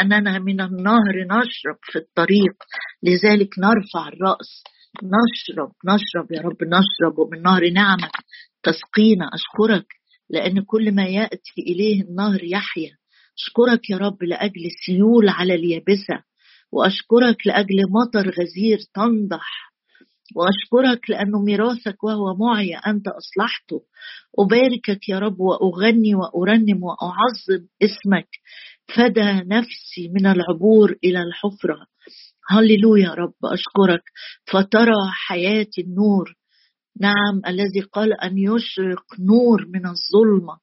أننا من النهر نشرب في الطريق. لذلك نرفع الرأس. نشرب نشرب يا رب نشرب. ومن نهر نعمك تسقينا. أشكرك لأن كل ما يأتي إليه النهر يحيا. أشكرك يا رب لأجل سيول على اليابسة. وأشكرك لأجل مطر غزير تنضح. وأشكرك لأنه ميراثك وهو معي أنت أصلحته. أباركك يا رب وأغني وأرنم وأعظم اسمك. فدى نفسي من العبور إلى الحفرة. هللويا يا رب أشكرك. فترى حياتي النور. نعم الذي قال أن يشرق نور من الظلمة.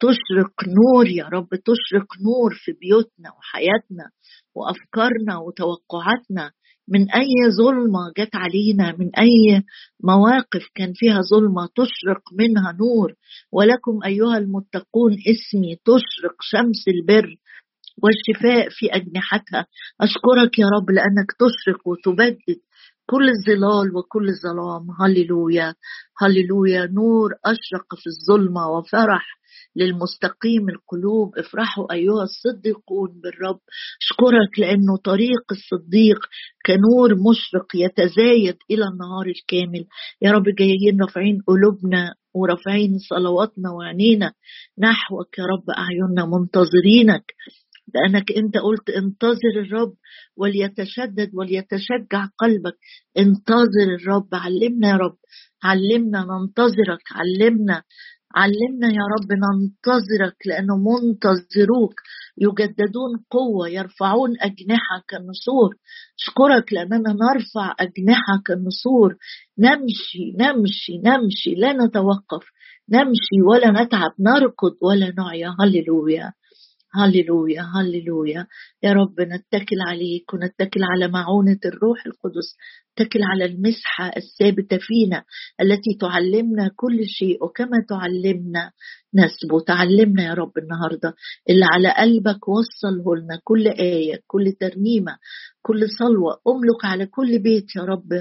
تشرق نور يا رب تشرق نور في بيوتنا وحياتنا وأفكارنا وتوقعاتنا. من أي ظلمة جت علينا من أي مواقف كان فيها ظلمة تشرق منها نور. ولكم أيها المتقون اسمي تشرق شمس البر. والشفاء في أجنحتها. أشكرك يا رب لأنك تشرق وتبدد كل الظلال وكل الظلام. هللويا. هللويا. نور أشرق في الظلمة وفرح للمستقيم القلوب. افرحوا أيها الصديقون بالرب. أشكرك لأنه طريق الصديق كنور مشرق يتزايد إلى النهار الكامل. يا رب جايين رافعين قلوبنا ورافعين صلواتنا وعينينا نحوك يا رب. أعيننا منتظرينك. لأنك أنت قلت انتظر الرب وليتشدد وليتشجع قلبك. انتظر الرب علمنا يا رب علمنا ننتظرك علمنا علمنا يا رب ننتظرك لأنه منتظروك. يجددون قوة يرفعون أجنحة كالنسور أشكرك لأننا نرفع أجنحة كالنسور نمشي نمشي نمشي لا نتوقف. نمشي ولا نتعب. نركض ولا نعيا هللويا. هللويا هللويا. يا رب نتكل عليك ونتكل على معونة الروح القدس. نتكل على المسحة الثابتة فينا التي تعلمنا كل شيء. وكما تعلمنا نثبت علمنا يا رب النهاردة اللي على قلبك وصله لنا كل آية كل ترنيمة كل صلوة. أملك على كل بيت يا رب.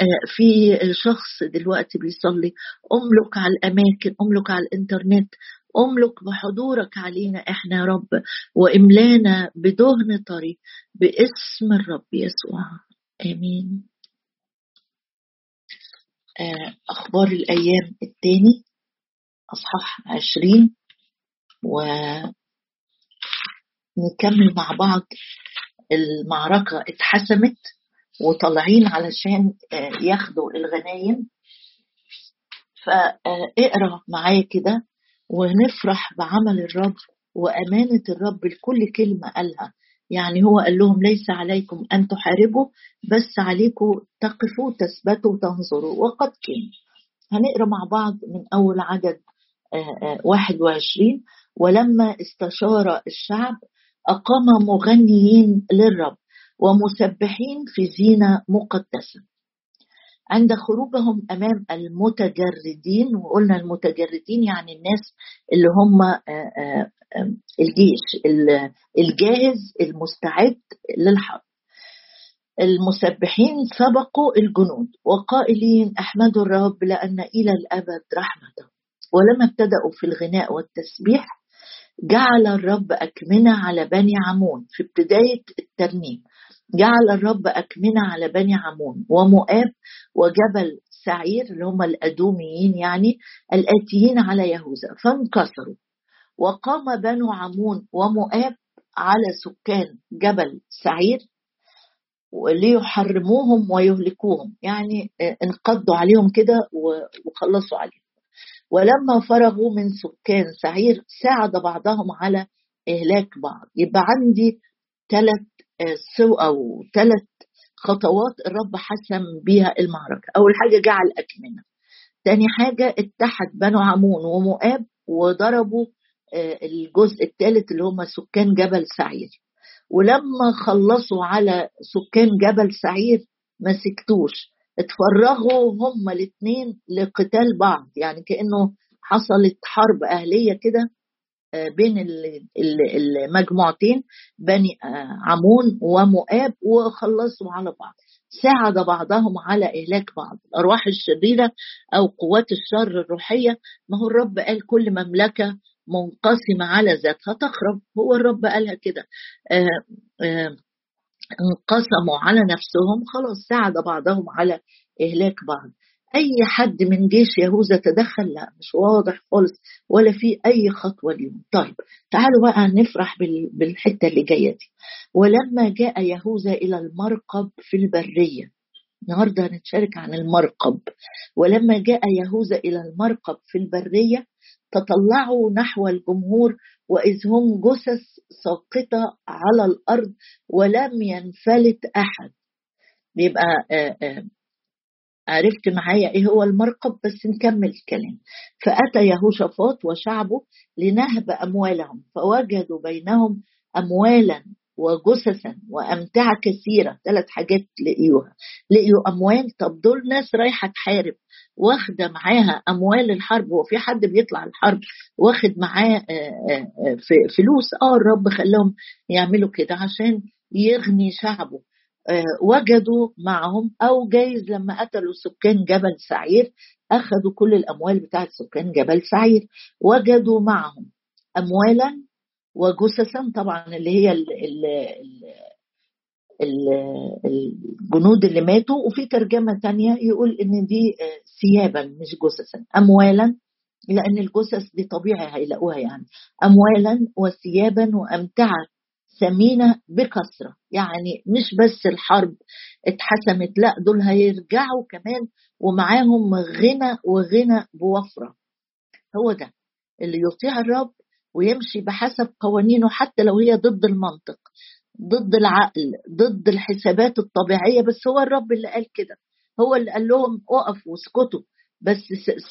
آه، في شخص دلوقتي بيصلي. أملك على الأماكن أملك على الإنترنت. أملك بحضورك علينا إحنا يا رب وإملانا بدهن طري باسم الرب يسوع. آمين. آه، أخبار الأيام الثاني أصحاح عشرين ونكمل مع بعض. المعركة اتحسمت وطالعين علشان آه، ياخدوا الغنايم. فاقرا معايا كده ونفرح بعمل الرب وأمانة الرب لكل كلمة قالها. يعني هو قال لهم ليس عليكم أن تحاربوا بس عليكم تقفوا تثبتوا تنظروا وقد كان. هنقرأ مع بعض من أول عدد 21 آه، آه، ولما استشار الشعب أقام مغنيين للرب ومسبحين في زينة مقدسة. عند خروجهم أمام المتجردين وقلنا المتجردين يعني الناس اللي هم آه، آه، آه، الجيش الجاهز المستعد للحرب. المسبحين سبقوا الجنود وقائلين احمدوا الرب لأن إلى الأبد رحمته. ولما ابتدأوا في الغناء والتسبيح جعل الرب أكمنة على بني عمون في بداية الترنيم. جعل الرب أكمنة على بني عمون ومؤاب وجبل سعير اللي هم الأدوميين يعني الآتيين على يهوذا فانكسروا. وقام بنو عمون ومؤاب على سكان جبل سعير ليحرموهم ويهلكوهم. يعني انقضوا عليهم كده وخلصوا عليهم. ولما فرغوا من سكان سعير ساعد بعضهم على إهلاك بعض. يبقى عندي ثلاث سو أو ثلاث خطوات الرب حسم بيها المعركة. أول حاجة جعل أكمنة. تاني حاجة اتحد بنو عمون ومؤاب وضربوا آه، الجزء الثالث اللي هم سكان جبل سعير. ولما خلصوا على سكان جبل سعير ما سكتوش. اتفرغوا هم الاثنين لقتال بعض. يعني كأنه حصلت حرب أهلية كده. بين المجموعتين بني آه، عمون ومؤاب وخلصوا على بعض. ساعد بعضهم على إهلاك بعض. الأرواح الشريرة أو قوات الشر الروحية ما هو الرب قال كل مملكة منقسمة على ذاتها تخرب. هو الرب قالها كده. آه، آه، انقسموا على نفسهم خلاص ساعد بعضهم على إهلاك بعض. أي حد من جيش يهوذا تدخل لا مش واضح خالص ولا في أي خطوة اليوم طيب تعالوا بقى نفرح بالحتة اللي جاية دي. ولما جاء يهوذا إلى المرقب في البرية النهارده هنتشارك عن المرقب. ولما جاء يهوذا إلى المرقب في البرية تطلعوا نحو الجمهور وإذ هم جثث ساقطة على الأرض ولم ينفلت آه، آه، عرفت معايا إيه هو المرقب بس نكمل الكلام. فأتى يهوشافاط وشعبه لنهب أموالهم فوجدوا بينهم اموالا وجثثا وامتعه كثيرة ثلاث حاجات لقيوها. لقيوا أموال طب دول ناس رايحة تحارب واخدة معاها أموال الحرب هو في حد بيطلع الحرب واخد معاه آه، آه، آه، فلوس. آه الرب خلاهم يعملوا كده عشان يغني شعبه. وجدوا معهم أو جايز لما قتلوا سكان جبل سعير أخذوا كل الأموال بتاعت سكان جبل سعير وجدوا معهم اموالا وجثثا طبعا اللي هي ال ال ال الجنود اللي ماتوا. وفي ترجمة تانية يقول إن دي ثيابا مش جثثا أموالا لأن الجثث دي طبيعي هيلاقوها يعني أموالا وثيابا وأمتعة ثمينة بكثرة. يعني مش بس الحرب اتحسمت لا دول هيرجعوا كمان ومعاهم غنى وغنى بوفرة. هو ده اللي يطيع الرب ويمشي بحسب قوانينه حتى لو هي ضد المنطق ضد العقل ضد الحسابات الطبيعية. بس هو الرب اللي قال كده هو اللي قال لهم اقفوا واسكتوا بس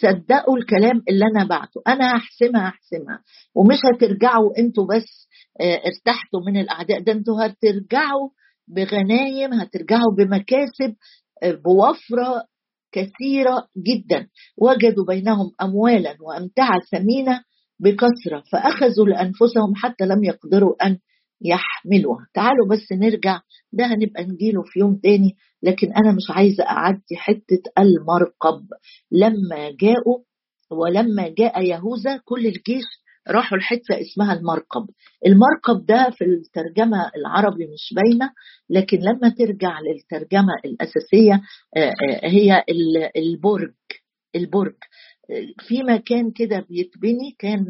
صدقوا الكلام اللي أنا بعته. أنا هحسمها هحسمها ومش هترجعوا أنتوا بس ارتحتوا من الأعداء. ده أنتوا هترجعوا بغنايم هترجعوا بمكاسب آه، بوفرة كثيرة جدا. وجدوا بينهم اموالا وامتعه ثمينة بكثرة فأخذوا لأنفسهم حتى لم يقدروا أن يحملوها. تعالوا بس نرجع ده هنبقى نجيله في يوم تاني لكن أنا مش عايزة أعدي حتة المرقب. لما جاءوا ولما جاء يهوذا كل الجيش راحوا لحتة اسمها المرقب. المرقب ده في الترجمة العربي مش باينة لكن لما ترجع للترجمة الأساسية آه، آه، هي البرج البرج. في مكان كده بيتبني كان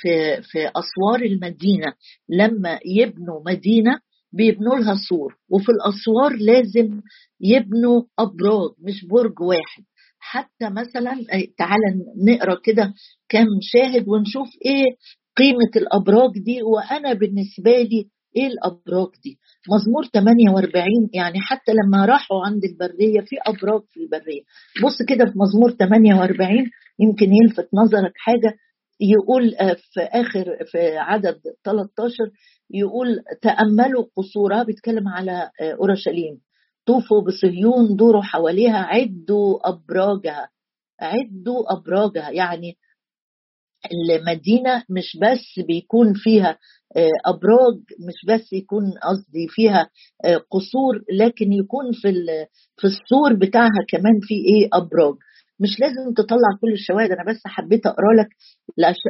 في في أسوار المدينة. لما يبنوا مدينة بيبنوا لها سور وفي الأسوار لازم يبنوا أبراج مش برج واحد. حتى مثلا تعالى نقرأ كده كم شاهد ونشوف إيه قيمة الأبراج دي وأنا بالنسبة لي إيه الأبراج دي؟ مزمور 48 يعني حتى لما راحوا عند البرية في أبراج في البرية. بص كده في مزمور 48 يمكن يلفت نظرك حاجة. يقول آه، في آخر في عدد 13 يقول تأملوا قصورها بيتكلم على آه، أورشليم. طوفوا بصهيون دوروا حواليها عدوا أبراجها عدوا أبراجها. يعني المدينة مش بس بيكون فيها آه، أبراج مش بس يكون قصدي فيها آه، قصور لكن يكون في في السور بتاعها كمان في إيه؟ أبراج. مش لازم تطلع كل الشواهد أنا بس حبيت أقرأ لك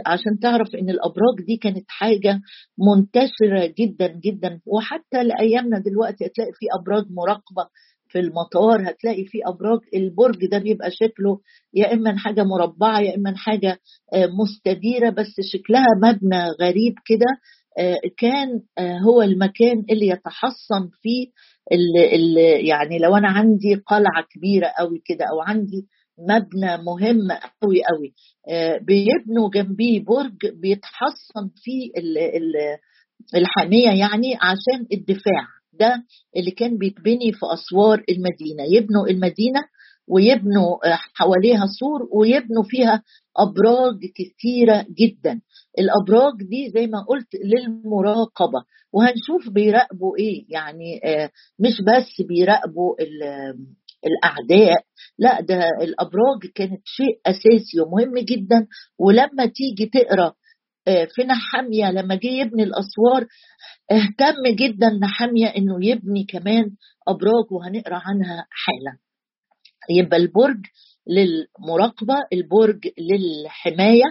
عشان تعرف إن الأبراج دي كانت حاجة منتشرة جدا جدا. وحتى لأيامنا دلوقتي هتلاقي في أبراج مراقبة في المطار هتلاقي في أبراج البرج ده بيبقى شكله يا إما حاجة مربعة يا إما حاجة آه، مستديرة بس شكلها مبنى غريب كده آه، كان آه، هو المكان اللي يتحصن فيه اللي يعني لو أنا عندي قلعة كبيرة قوي كده أو عندي مبنى مهم قوي قوي بيبنوا جنبيه برج بيتحصن فيه الحامية يعني عشان الدفاع. ده اللي كان بيتبني في أسوار المدينة. يبنوا المدينة ويبنوا حواليها سور ويبنوا فيها أبراج كثيرة جدا. الأبراج دي زي ما قلت للمراقبة. وهنشوف بيراقبوا إيه. يعني آه، مش بس بيراقبوا الأعداء لا ده الأبراج كانت شيء أساسي ومهم جدا. ولما تيجي تقرأ آه، في نحامية لما جه يبني الأسوار اهتم جدا نحامية إنه يبني كمان أبراج وهنقرأ عنها حالا. يبقى البرج للمراقبة البرج للحماية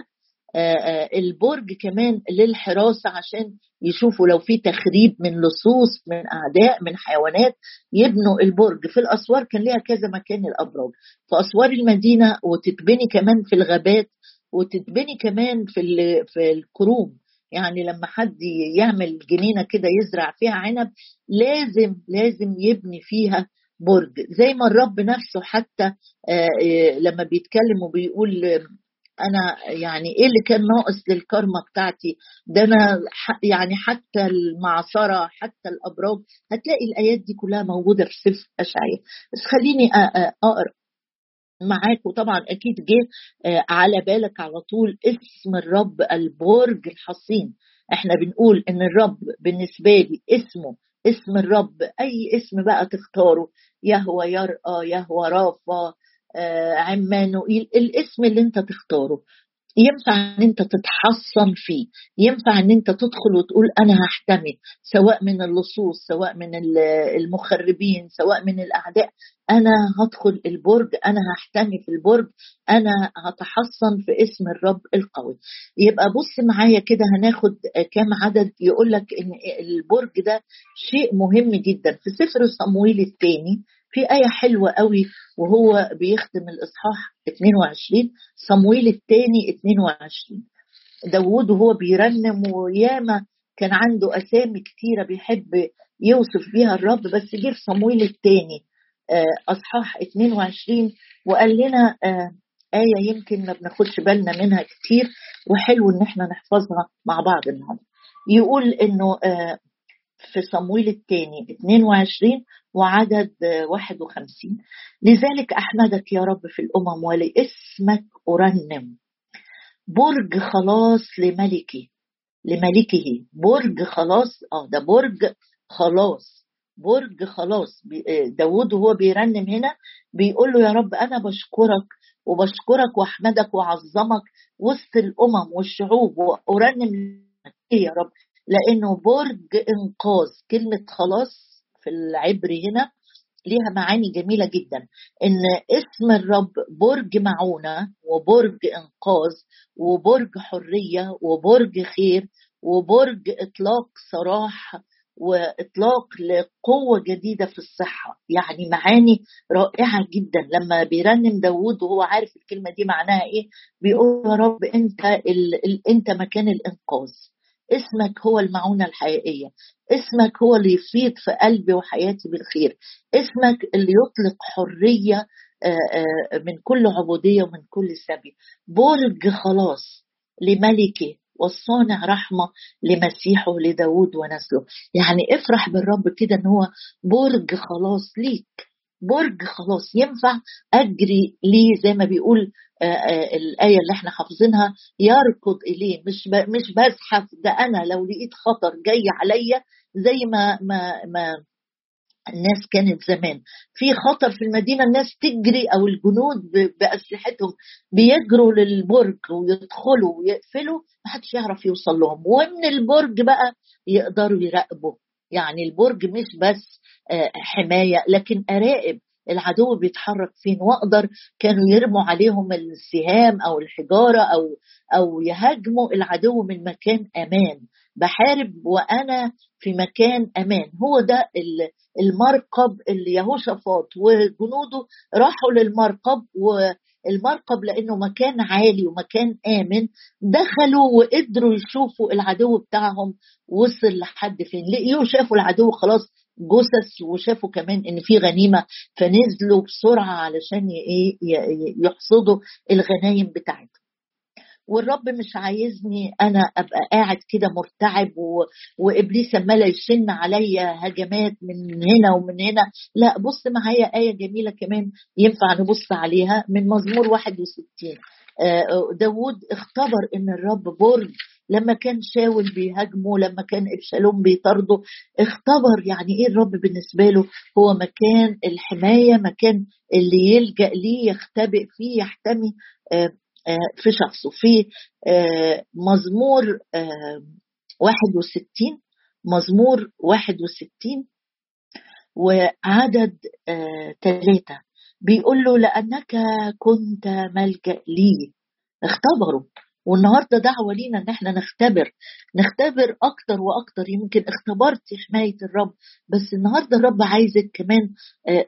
البرج كمان للحراسة عشان يشوفوا لو في تخريب من لصوص من أعداء من حيوانات يبنوا البرج. في الأسوار كان ليها كذا مكان الأبراج. في أسوار المدينة وتتبني كمان في الغابات وتتبني كمان في في الكروم. يعني لما حد يعمل جنينة كده يزرع فيها عنب لازم لازم يبني فيها برج. زي ما الرب نفسه حتى لما بيتكلم وبيقول أنا يعني إيه اللي كان ناقص للكرمه بتاعتي؟ ده أنا يعني حتى المعصرة حتى الأبراج هتلاقي الآيات دي كلها موجودة في سفر أشعياء. بس خليني أقرأ معاك. وطبعا أكيد جه على بالك على طول اسم الرب البرج الحصين. إحنا بنقول إن الرب بالنسبة لي اسمه اسم الرب. أي اسم بقى تختاره؟ يهوى يرقى يهوى رافا عمانوئيل الاسم اللي انت تختاره ينفع إن انت تتحصن فيه ينفع إن انت تدخل وتقول أنا هحتمي سواء من اللصوص سواء من المخربين سواء من الأعداء أنا هدخل البرج أنا هحتمي في البرج أنا هتحصن في اسم الرب القوي. يبقى بص معايا كده هناخد كام عدد يقول لك إن البرج ده شيء مهم جدا. في سفر صمويل الثاني في آية حلوة قوي وهو بيختم الإصحاح 22 صمويل الثاني 22 داوود وهو بيرنم وياما كان عنده أسامي كتيرة بيحب يوصف بيها الرب بس جه في صمويل الثاني أصحاح 22 وقال لنا آية يمكن ما بناخدش بالنا منها كتير وحلو إن إحنا نحفظها مع بعض النهارده. يقول إنه في صمويل الثاني 22 وعدد 51 لذلك أحمدك يا رب في الأمم ولاسمك أرنم. برج خلاص لملكي لملكه. برج خلاص آه ده برج خلاص. برج خلاص داود وهو بيرنم هنا بيقول له يا رب أنا بشكرك وبشكرك وأحمدك واعظمك وسط الأمم والشعوب وأرنم يا رب. لأنه برج إنقاذ كلمة خلاص في العبري هنا ليها معاني جميلة جدا. إن اسم الرب برج معونة وبرج إنقاذ وبرج حرية وبرج خير وبرج إطلاق سراح وإطلاق لقوة جديدة في الصحة. يعني معاني رائعة جدا. لما بيرنم داوود وهو عارف الكلمة دي معناها إيه؟ بيقول يا رب أنت. ال... أنت مكان الإنقاذ. اسمك هو المعونة الحقيقية. اسمك هو اللي يفيض في قلبي وحياتي بالخير. اسمك اللي يطلق حرية من كل عبودية ومن كل سبي. برج خلاص لملكه والصانع رحمة لمسيحه لداود ونسله. يعني افرح بالرب كده إن هو برج خلاص ليك. برج خلاص ينفع أجري ليه زي ما بيقول آآ آآ الآية اللي إحنا حافظينها يركض إليه مش مش بزحف ده أنا لو لقيت خطر جاي عليا زي ما ما ما الناس كانت زمان. في خطر في المدينة الناس تجري أو الجنود بأسلحتهم بيجروا للبرج ويدخلوا ويقفلوا محدش يعرف يوصل لهم. ومن البرج بقى يقدروا يراقبوا. يعني البرج مش بس حماية. لكن أراقب العدو بيتحرك فين؟ وأقدر كانوا يرموا عليهم السهام أو الحجارة أو أو يهاجموا العدو من مكان أمان. بحارب وأنا في مكان أمان. هو ده المرقب اللي يهوشافاط وجنوده راحوا للمرقب والمرقب لأنه مكان عالي ومكان آمن. دخلوا وقدروا يشوفوا العدو بتاعهم وصل لحد فين. لقيوا شافوا العدو خلاص جثث وشافوا كمان إن في غنيمة فنزلوا بسرعة علشان يحصدوا الغنايم بتاعتهم. والرب مش عايزني أنا أبقى قاعد كده مرتعب و... وإبليس عمال يشن عليا هجمات من هنا ومن هنا. لا بص معايا آية جميلة كمان ينفع نبص عليها من مزمور 61 داود اختبر إن الرب برج لما كان شاول بيهاجمه لما كان ابشالوم بيطارده اختبر يعني إيه الرب بالنسبة له؟ هو مكان الحماية مكان اللي يلجأ ليه يختبئ فيه يحتمي في شخصه. في مزمور 61 مزمور 61 وعدد ثلاثة بيقول له لأنك كنت ملجأ لي اختبروا والنهاردة دعوة لينا إن إحنا نختبر نختبر أكتر وأكتر. يمكن اختبرت حماية الرب بس النهارده الرب عايزك كمان آه،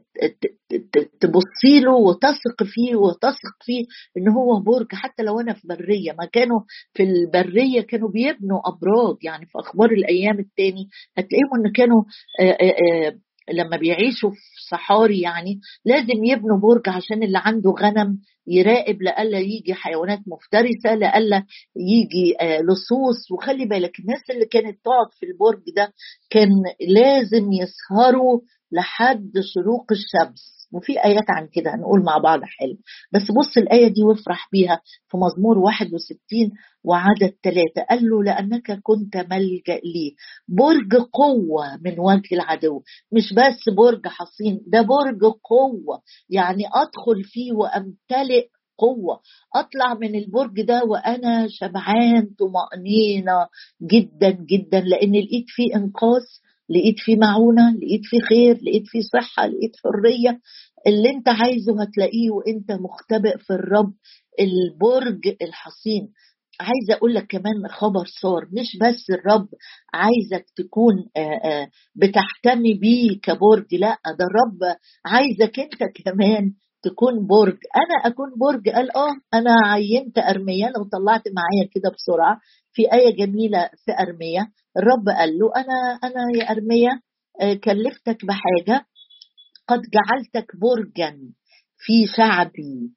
تبصي له وتثق فيه وتثق فيه إن هو برج. حتى لو أنا في برية ما كانوا في البرية كانوا بيبنوا أبراج. يعني في أخبار الأيام التاني هتلاقيهم إن كانوا آه، آه، لما بيعيشوا في صحاري يعني لازم يبنوا برج عشان اللي عنده غنم يراقب لألا يجي حيوانات مفترسة لألا يجي آه، لصوص. وخلي بالك الناس اللي كانت تقعد في البرج ده كان لازم يسهروا لحد شروق الشمس. وفي آيات عن كده هنقول مع بعض حلو. بس بص الآية دي وافرح بيها في مزمور 61 وعدد ثلاثة قال له لأنك كنت ملجأ لي. برج قوة من وجه العدو. مش بس برج حصين ده برج قوة. يعني أدخل فيه وأمتلئ قوة. أطلع من البرج ده وأنا شبعان طمأنينة جدا جدا لأن لقيت فيه إنقاذ لقيت فيه معونة لقيت فيه خير لقيت فيه صحة لقيت حرية. اللي انت عايزه هتلاقيه وانت مختبئ في الرب البرج الحصين. عايزه أقول لك كمان خبر صار مش بس الرب عايزك تكون بتحتمي بيه كبرج لا ده الرب عايزك انت كمان تكون برج. أنا أكون برج. قال آه أنا عينت ارميا لو طلعت معايا كده بسرعة في آية جميلة في ارميا الرب قال له أنا أنا يا ارميا آه، كلفتك بحاجة. قد جعلتك برجا في شعبي.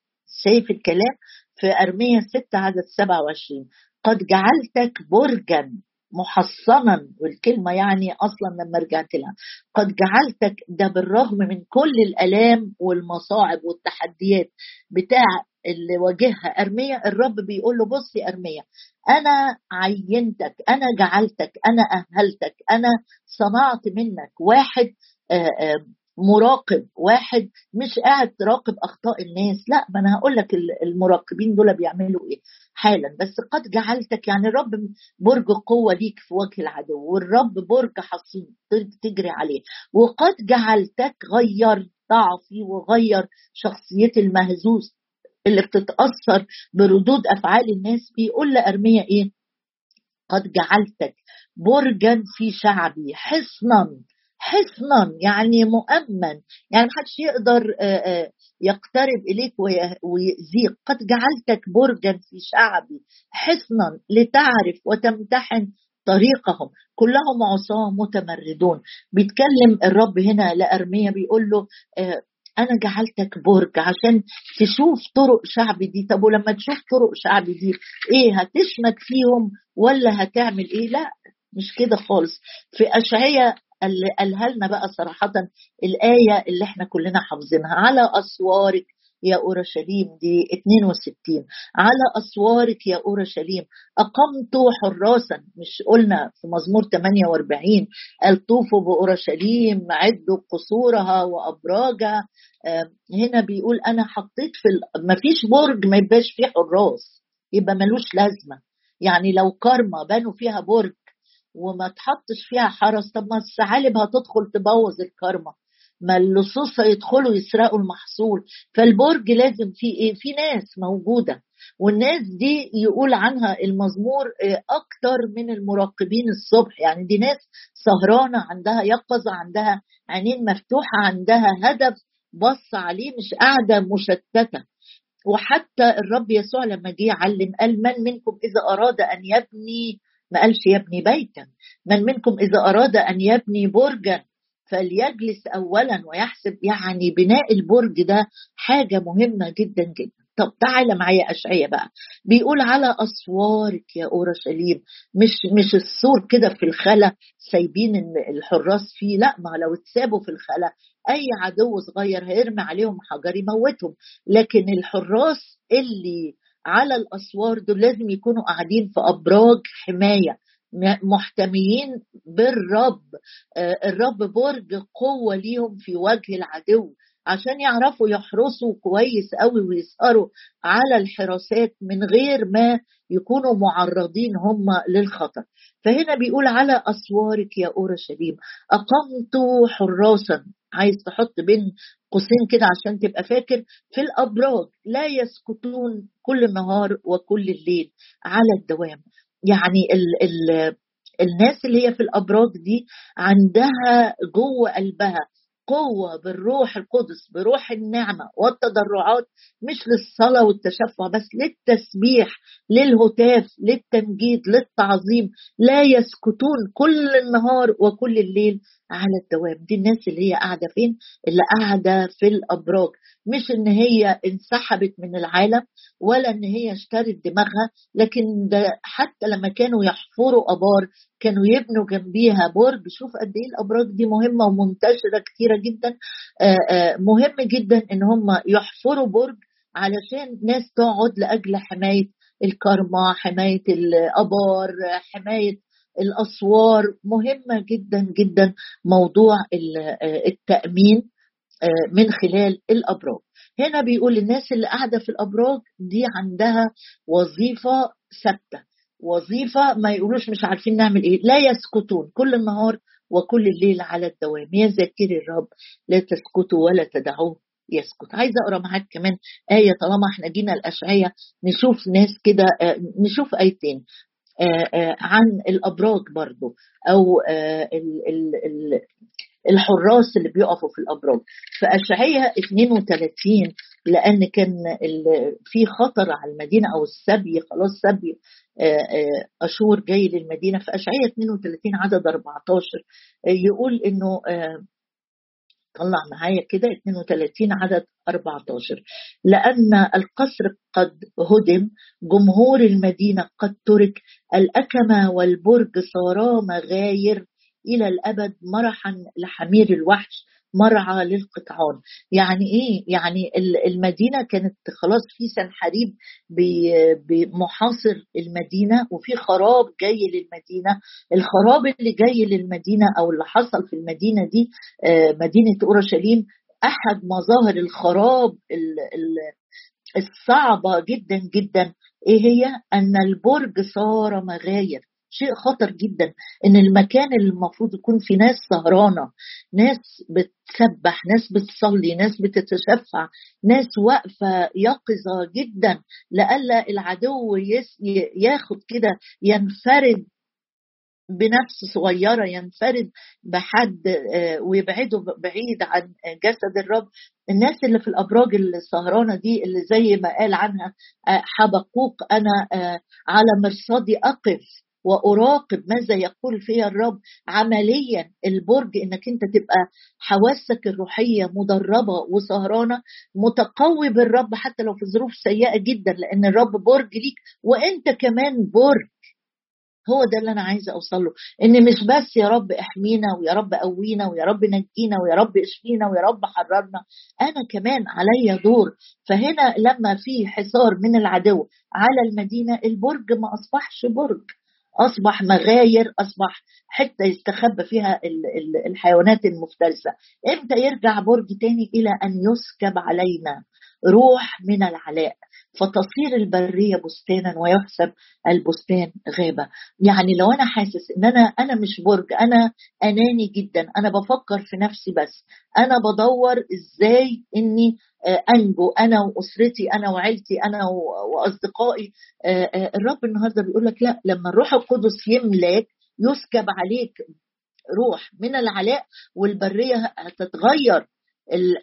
شايف الكلام؟ في أرمية 6 عدد 27 قد جعلتك برجا. محصنا والكلمة يعني أصلا لما رجعت لها. قد جعلتك ده بالرغم من كل الآلام والمصاعب والتحديات بتاع اللي واجهها أرمية الرب بيقول له بص يا أرمية أنا عينتك أنا جعلتك أنا أهلتك أنا صنعت منك واحد آه، آه، مراقب واحد مش قاعد تراقب أخطاء الناس. لا ما أنا هقول لك المراقبين دول بيعملوا إيه؟ حالا. بس قد جعلتك يعني الرب برج قوة ليك في وجه العدو والرب برج حصين تجري عليه. وقد جعلتك غير ضعفي وغير شخصيتي المهزوز اللي بتتأثر بردود أفعال الناس. بيقول لأرميا إيه؟ قد جعلتك برجا في شعبي حصنا حصنا يعني مؤمن. يعني محدش يقدر يقترب إليك ويأذيك. قد جعلتك برجا في شعبي. حصنا لتعرف وتمتحن طريقهم. كلهم عصاة متمردون. بيتكلم الرب هنا لأرميا بيقول له أنا جعلتك برج عشان تشوف طرق شعبي دي. طب ولما تشوف طرق شعبي دي إيه هتشمت فيهم ولا هتعمل إيه؟ لا مش كده خالص. في أشعية اللي قالها لنا بقى صراحة الآية اللي إحنا كلنا حافظينها. على أسوارك يا أورشليم دي 62 على أسوارك يا أورشليم أقمت حراسا. مش قلنا في مزمور 48 قال طوفوا بأورشليم عدوا قصورها وأبراجها. هنا بيقول أنا حطيت في ما فيش برج ما يبقاش فيه حراس يبقى ملوش لازمة. يعني لو كارما بنوا فيها برج وما تحطش فيها حرس. طب ما الثعالب هتدخل تبوظ الكرمة ما اللصوص هيدخلوا يسرقوا المحصول. فالبرج لازم فيه إيه؟ في ناس موجودة. والناس دي يقول عنها المزمور آه، أكتر من المراقبين الصبح. يعني دي ناس سهرانة عندها يقظة عندها عينين مفتوحة عندها هدف بص عليه مش قاعدة مشتتة. وحتى الرب يسوع لما جه يعلم قال من منكم إذا أراد أن يبني ما قالش يبني بيتا. من منكم إذا أراد أن يبني برجا فليجلس أولا ويحسب يعني بناء البرج ده حاجة مهمة جدا جدا. طب تعالى معايا إشعياء بقى. بيقول على أسوارك يا أورشليم. مش مش السور كده في الخلا سايبين الحراس فيه. لا ما لو اتسابوا في الخلا أي عدو صغير هيرمي عليهم حجر يموتهم. لكن الحراس اللي على الأسوار دول لازم يكونوا قاعدين في أبراج حماية محتميين بالرب. آه، الرب برج قوة ليهم في وجه العدو. عشان يعرفوا يحرسوا كويس قوي ويسهروا على الحراسات من غير ما يكونوا معرضين هم للخطر. فهنا بيقول على أسوارك يا أورشليم أقمت حراسا. عايز تحط بين قوسين كده عشان تبقى فاكر. في الأبراج لا يسكتون كل النهار وكل الليل على الدوام. يعني ال ال الناس اللي هي في الأبراج دي عندها جوه قلبها قوة بالروح القدس بروح النعمة والتضرعات مش للصلاة والتشفع بس للتسبيح للهتاف للتمجيد للتعظيم. لا يسكتون كل النهار وكل الليل على الدوام. دي الناس اللي هي قاعدة فين؟ اللي قاعدة في الأبراج. مش إن هي انسحبت من العالم ولا إن هي اشترت دماغها لكن ده حتى لما كانوا يحفروا أبار كانوا يبنوا جنبيها برج شوف قد إيه الأبراج دي مهمة ومنتشرة كتيرة جدا. مهم جدا إن هم يحفروا برج علشان ناس تقعد لأجل حماية الكرمة حماية الآبار حماية الأسوار. مهمه جدا جدا موضوع التأمين من خلال الأبراج. هنا بيقول الناس اللي قاعدة في الأبراج دي عندها وظيفة ثابتة. وظيفة ما يقولوش مش عارفين نعمل إيه. لا يسكتون. كل النهار وكل الليل على الدوام. يا ذاكري الرب لا تسكتوا ولا تدعوه يسكت. عايزه أقرأ معاك كمان آية طالما إحنا جينا الاشعياء نشوف ناس كده نشوف آيتين. عن الأبراج برضو أو الحراس اللي بيقفوا في الأبراج. فاشعياء 32 لأن كان في خطر على المدينة أو السبي خلاص سبي أشور جاي للمدينة. في اشعياء 32 عدد 14 يقول إنه طلع معايا كده 32 عدد 14 لأن القصر قد هدم جمهور المدينة قد ترك الأكمة والبرج صارا مغاير إلى الأبد مرحا لحمير الوحش مرعى للقطعان. يعني إيه؟ يعني المدينة كانت خلاص في سنحريب بمحاصر المدينة وفي خراب جاي للمدينة. الخراب اللي جاي للمدينة أو اللي حصل في المدينة دي مدينة أورشليم أحد مظاهر الخراب الصعبة جدا جدا. إيه هي؟ أن البرج صار مغاير. شيء خطر جدا إن المكان اللي المفروض يكون فيه ناس سهرانة ناس بتسبح ناس بتصلي ناس بتتشفع ناس واقفة يقظة جدا لئلا العدو ياخد كده ينفرد بنفس صغيرة ينفرد بحد ويبعده بعيد عن جسد الرب. الناس اللي في الأبراج السهرانة دي اللي زي ما قال عنها حبقوق أنا على مرصدي أقف. وأراقب ماذا يقول فيها الرب عمليا البرج إنك أنت تبقى حواسك الروحية مدربة وسهرانة متقوي بالرب حتى لو في ظروف سيئة جدا لأن الرب برج ليك وأنت كمان برج. هو ده اللي أنا عايزه أوصل له إن مش بس يا رب إحمينا ويا رب قوينا ويا رب نجينا ويا رب اشفينا ويا رب حررنا أنا كمان عليا دور. فهنا لما في حصار من العدو على المدينة البرج ما أصبحش برج. أصبح مغاير أصبح حتة يستخبى فيها الحيوانات المفترسة. إمتى يرجع برج تاني إلى أن يسكب علينا روح من العلاء؟ فتصير البرية بستانا ويحسب البستان غابة. يعني لو أنا حاسس إن أنا أنا مش برج أنا أناني جدا أنا بفكر في نفسي بس أنا بدور إزاي إني انجو أنا وأسرتي أنا وعيلتي أنا وأصدقائي. الرب النهارده بيقول لك لا لما الروح القدس يملاك يسكب عليك روح من العلاء والبرية هتتغير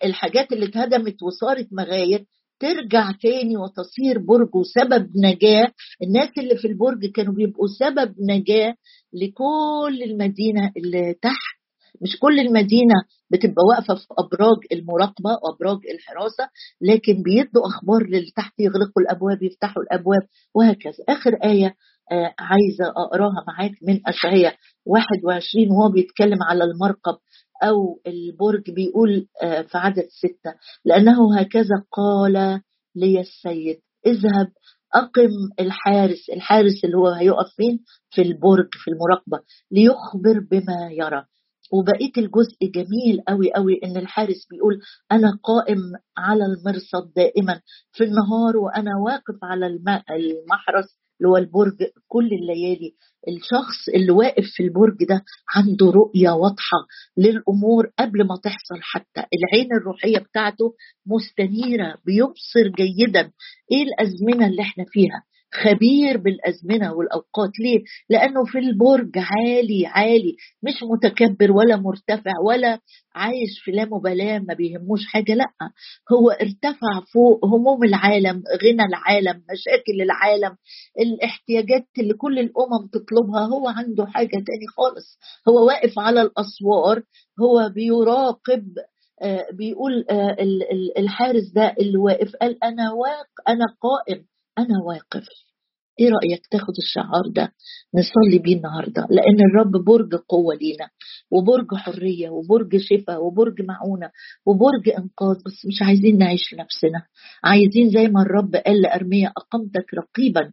الحاجات اللي اتهدمت وصارت مغاير ترجع تاني وتصير برج وسبب نجاة. الناس اللي في البرج كانوا بيبقوا سبب نجاة لكل المدينة اللي تحت. مش كل المدينة بتبقى واقفة في أبراج المراقبة وأبراج الحراسة لكن بيدوا أخبار للي تحت يغلقوا الأبواب يفتحوا الأبواب وهكذا. آخر آية آه عايزة أقراها معاك من أشعية 21 وهو بيتكلم على المرقب أو البرج بيقول آه في عدد ستة لأنه هكذا قال لي السيد اذهب أقم الحارس. الحارس اللي هو هيقف فين؟ في البرج في المراقبة ليخبر بما يرى. وبقيت الجزء جميل قوي قوي إن الحارس بيقول أنا قائم على المرصد دائما في النهار وأنا واقف على المحرس اللي هو البرج كل الليالي. الشخص اللي واقف في البرج ده عنده رؤية واضحة للأمور قبل ما تحصل حتى. العين الروحية بتاعته مستنيرة بيبصر جيدا. إيه الأزمنة اللي إحنا فيها؟ خبير بالأزمنة والأوقات. ليه؟ لأنه في البرج عالي عالي. مش متكبر ولا مرتفع ولا عايش في لا مبالاة ما بيهموش حاجة لأ. هو ارتفع فوق هموم العالم غنى العالم مشاكل العالم الاحتياجات اللي كل الأمم تطلبها. هو عنده حاجة تاني خالص. هو واقف على الأسوار هو بيراقب آه بيقول آه الحارس ده اللي واقف. قال أنا واق أنا قائم. أنا واقف. إيه رأيك تاخد الشعار ده؟ نصلي بيه النهارده. لأن الرب برج قوة لينا وبرج حرية وبرج شفاء وبرج معونة وبرج إنقاذ. بس مش عايزين نعيش لنفسنا. عايزين زي ما الرب قال لأرميا أقمتك رقيبا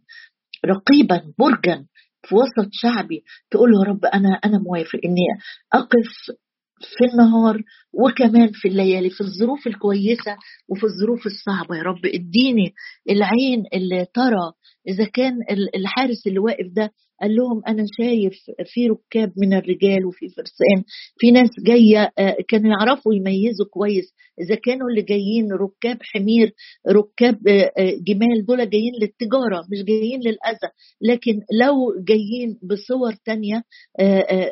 رقيبا برجا في وسط شعبي. تقول له رب أنا أنا موافق إني أقف في النهار وكمان في الليالي في الظروف الكويسة وفي الظروف الصعبة. يا رب اديني العين اللي ترى إذا كان الحارس اللي واقف ده قال لهم أنا شايف في ركاب من الرجال وفي فرسان في ناس جاية آه، كانوا يعرفوا يميزوا كويس. إذا كانوا اللي جايين ركاب حمير ركاب آه، آه، جمال دول جايين للتجارة مش جايين للأذى. لكن لو جايين بصور تانية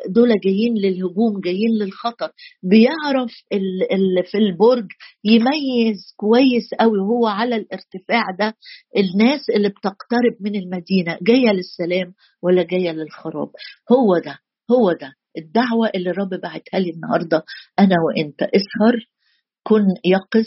دول جايين للهجوم جايين للخطر. بيعرف في البرج يميز كويس قوي وهو على الارتفاع ده الناس اللي بتقترب من المدينة. جاية للسلام ولا جاية للخراب. هو ده هو ده الدعوة اللي الرب بعتها لي النهارده. أنا وأنت اسهر كن يقظ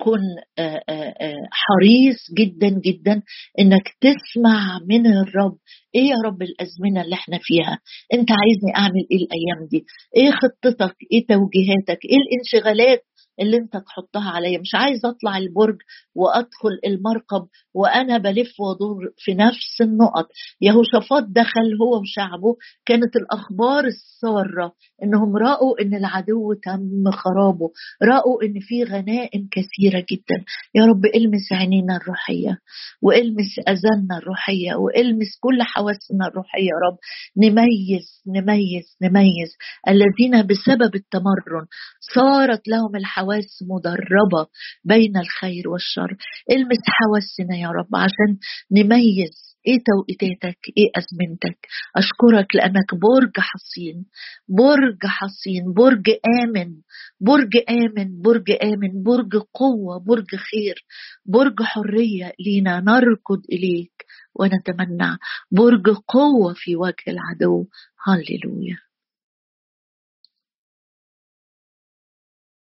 كن آه، آه، آه، حريص جدا جدا إنك تسمع من الرب. إيه يا رب الأزمنة اللي إحنا فيها؟ أنت عايزني أعمل إيه الأيام دي؟ إيه خطتك؟ إيه توجيهاتك؟ إيه الانشغالات؟ اللي انت تحطها عليا. مش عايز اطلع البرج وادخل المركب وأنا بلف وادور في نفس النقط. يهوشافاط دخل هو وشعبه. كانت الأخبار السارة إنهم رأوا إن العدو تم خرابه. رأوا إن في غنائم كثيرة جدا. يا رب إلمس عينينا الروحية وإلمس أذاننا الروحية وإلمس كل حواسنا الروحية يا رب. نميز نميز نميز الذين بسبب التمرن صارت لهم الحواس مدربة بين الخير والشر. المس حواسنا يا رب عشان نميز. إيه توقيتاتك؟ إيه أزمنتك؟ أشكرك لأنك برج حصين. برج حصين. برج آمن. برج آمن. برج آمن. برج قوة. برج خير. برج حرية لينا نركض إليك ونتمنى. برج قوة في وجه العدو. هللويا.